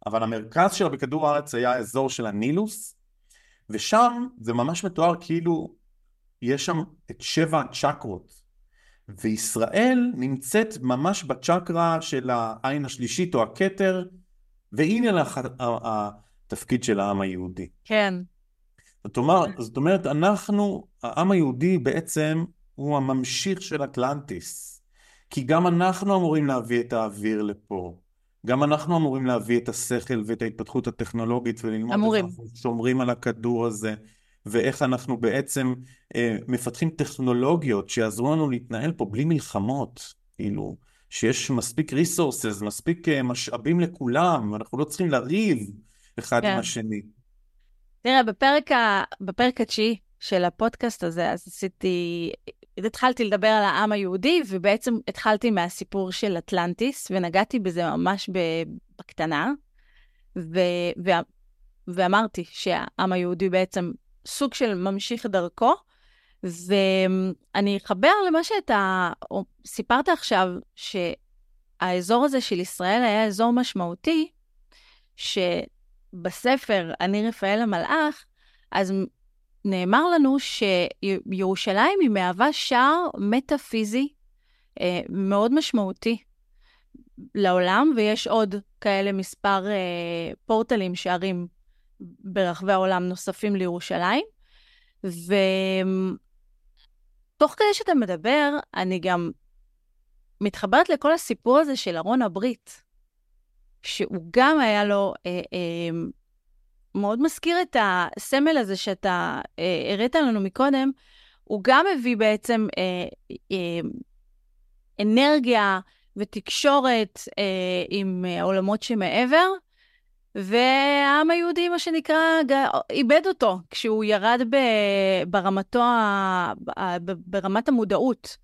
[SPEAKER 2] אבל המרכז שלה בכדור הארץ היה האזור של הנילוס, ושם זה ממש מתואר כאילו יש שם את שבע הצ'קרות, וישראל נמצאת ממש בצ'קרה של העין השלישית או הכתר, והנה לך התפקיד של העם היהודי.
[SPEAKER 1] כן.
[SPEAKER 2] זאת אומרת, זאת אומרת, אנחנו, העם היהודי בעצם הוא הממשיך של אטלנטיס. כי גם אנחנו אמורים להביא את האוויר לפה. גם אנחנו אמורים להביא את השכל ואת ההתפתחות הטכנולוגית וללמוד
[SPEAKER 1] אמורים. איך אנחנו
[SPEAKER 2] שומרים על הכדור הזה. ואיך אנחנו בעצם אה, מפתחים טכנולוגיות שיעזרו לנו להתנהל פה בלי מלחמות, כאילו, שיש מספיק ריסורסס, מספיק אה, משאבים לכולם, אנחנו לא צריכים לריב אחד כן. עם השני.
[SPEAKER 1] תראה, בפרק, ה... בפרק התשיעי של הפודקאסט הזה, אז עשיתי, התחלתי לדבר על העם היהודי, ובעצם התחלתי מהסיפור של אטלנטיס, ונגעתי בזה ממש בקטנה, ו... ו... ואמרתי שהעם היהודי בעצם סוג של ממשיך דרכו. ואני אחבר למה שאתה סיפרת עכשיו, שהאזור הזה של ישראל היה אזור משמעותי, שבספר אני רפאל המלאך, אז נאמר לנו שירושלים היא מהווה שער מטאפיזי אה, מאוד משמעותי לעולם, ויש עוד כאלה מספר אה, פורטלים, שערים ברחבי העולם נוספים לירושלים. ותוך כדי שאתה מדבר, אני גם מתחברת לכל הסיפור הזה של ארון הברית, שהוא גם היה לו, אה, אה, מאוד מזכיר את הסמל הזה שאתה אה, הראת לנו מקודם, הוא גם הביא בעצם אה, אה, אנרגיה ותקשורת אה, עם העולמות שמעבר, והעם היהודי, מה שנקרא, איבד אותו כשהוא ירד ברמתו, ברמת המודעות.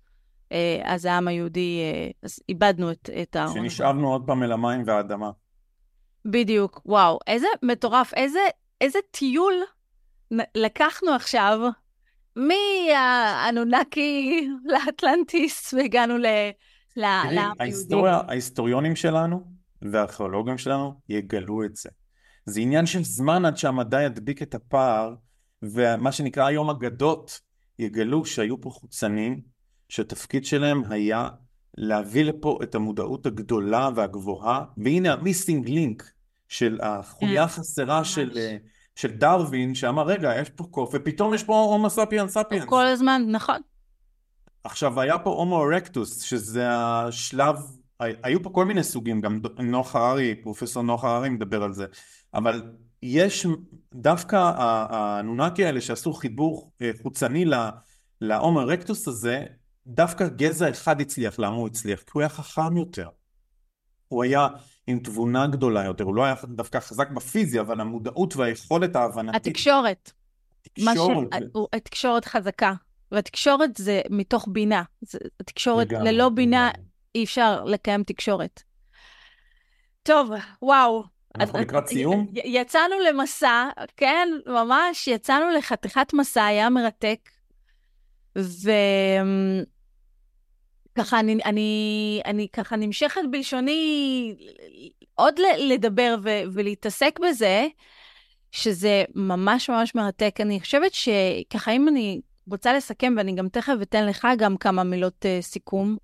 [SPEAKER 1] אה, אז העם היהודי, אה, אז איבדנו את, את
[SPEAKER 2] ההון. שנשאבנו עוד פעם אל המים והאדמה.
[SPEAKER 1] בדיוק, וואו, איזה מטורף, איזה, איזה טיול לקחנו עכשיו מהאנונקי לאטלנטיס והגענו ל... לעם היהודי.
[SPEAKER 2] ההיסטוריונים שלנו והארכיאולוגים שלנו יגלו את זה. זה עניין של זמן עד שהמדע ידביק את הפער, ומה שנקרא היום אגדות יגלו שהיו פה חוצנים, שהתפקיד שלהם היה להביא לפה את המודעות הגדולה והגבוהה, והנה המיסינג לינק של החוליה כן, החסרה של, אה, של דרווין, שאמר, רגע, יש פה קוף, ופתאום יש פה הומו ספיאן ספיאנס.
[SPEAKER 1] כל הזמן, נכון.
[SPEAKER 2] עכשיו, היה פה הומו ארקטוס, שזה השלב, היו פה כל מיני סוגים, גם נוח הררי, פרופסור נוח הררי מדבר על זה, אבל יש דווקא הנונקי האלה שעשו חיבור אה, חוצני להומו ארקטוס הזה, דווקא גזע אחד הצליח, למה הוא הצליח? כי הוא היה חכם יותר. הוא היה עם תבונה גדולה יותר, הוא לא היה דווקא חזק בפיזי, אבל המודעות והיכולת ההבנתית.
[SPEAKER 1] התקשורת. התקשורת. ש... התקשורת חזקה. והתקשורת זה מתוך בינה. זה, התקשורת, לגמרי, ללא בינה לגמרי. אי אפשר לקיים תקשורת. טוב, וואו.
[SPEAKER 2] אנחנו לקראת סיום?
[SPEAKER 1] יצאנו למסע, כן, ממש, יצאנו לחתיכת מסע, היה מרתק. וככה אני, אני, אני ככה נמשכת בלשוני עוד לדבר ו, ולהתעסק בזה, שזה ממש ממש מרתק. אני חושבת שככה אם אני רוצה לסכם, ואני גם תכף אתן לך גם כמה מילות uh, סיכום,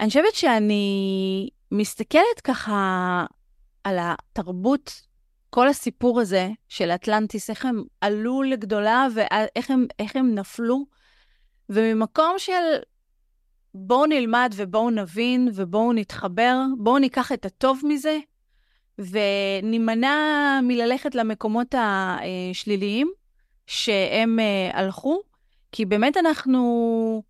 [SPEAKER 1] אני חושבת שאני מסתכלת ככה על התרבות כל הסיפור הזה של אטלנטיס, איך הם עלו לגדולה ואיך הם, הם נפלו, וממקום של בואו נלמד ובואו נבין ובואו נתחבר, בואו ניקח את הטוב מזה, ונימנע מללכת למקומות השליליים שהם אה, הלכו, כי באמת אנחנו,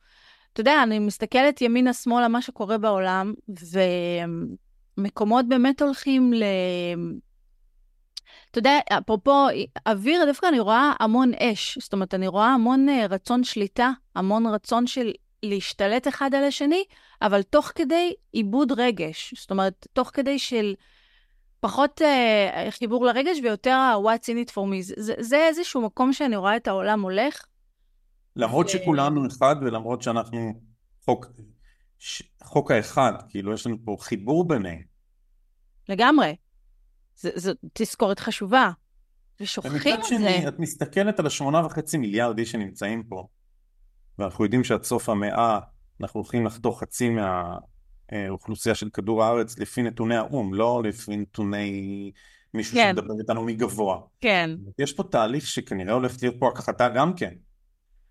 [SPEAKER 1] אתה יודע, אני מסתכלת ימינה-שמאלה, מה שקורה בעולם, ומקומות באמת הולכים ל... אתה יודע, אפרופו אוויר, דווקא אני רואה המון אש. זאת אומרת, אני רואה המון uh, רצון שליטה, המון רצון של להשתלט אחד על השני, אבל תוך כדי עיבוד רגש. זאת אומרת, תוך כדי של פחות uh, חיבור לרגש ויותר ה-what's in it for me. זה, זה איזשהו מקום שאני רואה את העולם הולך.
[SPEAKER 2] למרות ו... שכולנו אחד ולמרות שאנחנו חוק, ש... חוק האחד, כאילו יש לנו פה חיבור ביניהם.
[SPEAKER 1] לגמרי. זו תזכורת חשובה. ושוכחים את
[SPEAKER 2] שני, זה. את מסתכלת על השמונה וחצי מיליארד איש שנמצאים פה, ואנחנו יודעים שעד סוף המאה אנחנו הולכים לחתוך חצי מהאוכלוסייה של כדור הארץ לפי נתוני האו"ם, לא לפי נתוני מישהו כן. שמדבר איתנו מגבוה.
[SPEAKER 1] כן.
[SPEAKER 2] יש פה תהליך שכנראה הולך להיות פה הכחתה גם כן.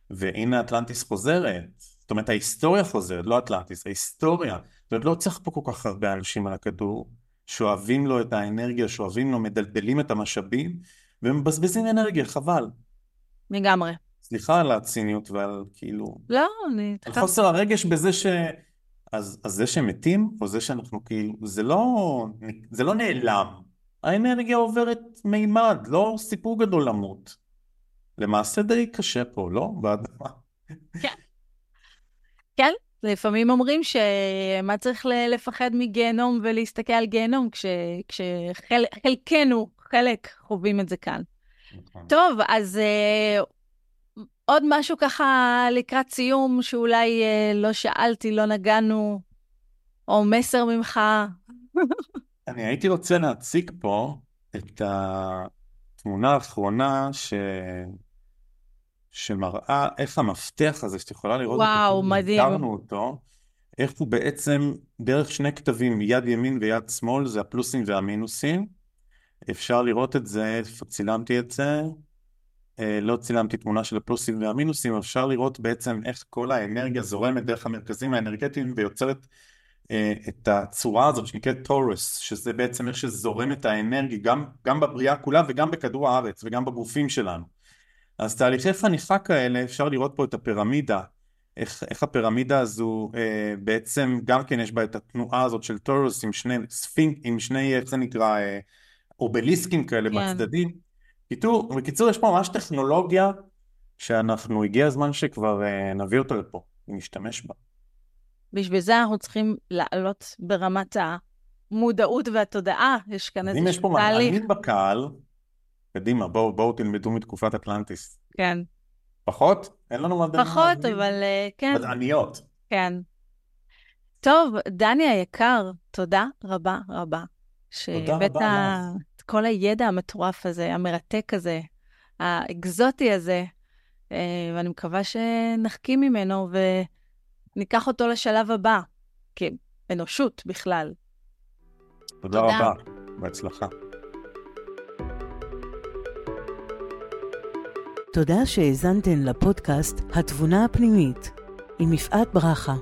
[SPEAKER 2] והנה אטלנטיס חוזרת. זאת אומרת, ההיסטוריה חוזרת, לא אטלנטיס, ההיסטוריה. זאת אומרת, לא צריך פה כל כך הרבה אנשים על הכדור. שואבים לו את האנרגיה, שואבים לו, מדלדלים את המשאבים, ומבזבזים אנרגיה, חבל.
[SPEAKER 1] לגמרי.
[SPEAKER 2] סליחה על הציניות ועל כאילו...
[SPEAKER 1] לא, אני...
[SPEAKER 2] על חוסר הרגש בזה ש... אז, אז זה שמתים, או זה שאנחנו כאילו... זה לא... זה לא נעלם. האנרגיה עוברת מימד, לא סיפור גדול למות. למעשה די קשה פה, לא? באדמה.
[SPEAKER 1] כן. כן, לפעמים אומרים שמה צריך לפחד מגיהנום ולהסתכל על גיהנום, כשחלקנו, כש... חלק, חווים את זה כאן. נכון. טוב, אז uh, עוד משהו ככה לקראת סיום, שאולי uh, לא שאלתי, לא נגענו, או מסר ממך.
[SPEAKER 2] אני הייתי רוצה להציג פה את התמונה האחרונה ש... שמראה איך המפתח הזה, שאת יכולה לראות
[SPEAKER 1] וואו, אותו, מדהים.
[SPEAKER 2] הכרנו אותו, איך הוא בעצם דרך שני כתבים, יד ימין ויד שמאל, זה הפלוסים והמינוסים. אפשר לראות את זה, צילמתי את זה, אה, לא צילמתי תמונה של הפלוסים והמינוסים, אפשר לראות בעצם איך כל האנרגיה זורמת דרך המרכזים האנרגטיים ויוצרת אה, את הצורה הזאת שנקראת טורס, שזה בעצם איך שזורם את האנרגיה גם, גם בבריאה כולה וגם בכדור הארץ וגם בגופים שלנו. אז תהליכי חניכה כאלה, אפשר לראות פה את הפירמידה, איך, איך הפירמידה הזו אה, בעצם גם כן יש בה את התנועה הזאת של טורוס עם שני ספינק, עם שני, איך זה נקרא, אה, אובליסקים כאלה כן. בצדדים. בקיצור, בקיצור, יש פה ממש טכנולוגיה שאנחנו, הגיע הזמן שכבר אה, נביא אותה לפה, ונשתמש בה.
[SPEAKER 1] בשביל זה אנחנו צריכים לעלות ברמת המודעות והתודעה, יש כאן
[SPEAKER 2] אז אם יש פה
[SPEAKER 1] תהליך.
[SPEAKER 2] מדענים בקהל, קדימה, בואו בואו תלמדו מתקופת אטלנטיס.
[SPEAKER 1] כן.
[SPEAKER 2] פחות? אין לנו מדענים
[SPEAKER 1] פחות,
[SPEAKER 2] מאזינים?
[SPEAKER 1] אבל אה, כן,
[SPEAKER 2] מדעניות.
[SPEAKER 1] כן. טוב, דני היקר, תודה רבה רבה. שהבאת
[SPEAKER 2] רבה
[SPEAKER 1] כל הידע המטורף הזה, המרתק הזה, האקזוטי הזה, אה, ואני מקווה שנחכים ממנו וניקח אותו לשלב הבא, כאנושות בכלל.
[SPEAKER 2] תודה
[SPEAKER 1] תודה.
[SPEAKER 2] רבה, בהצלחה.
[SPEAKER 3] תודה שהאזנתן לפודקאסט התבונה הפנימית עם יפעת ברכה.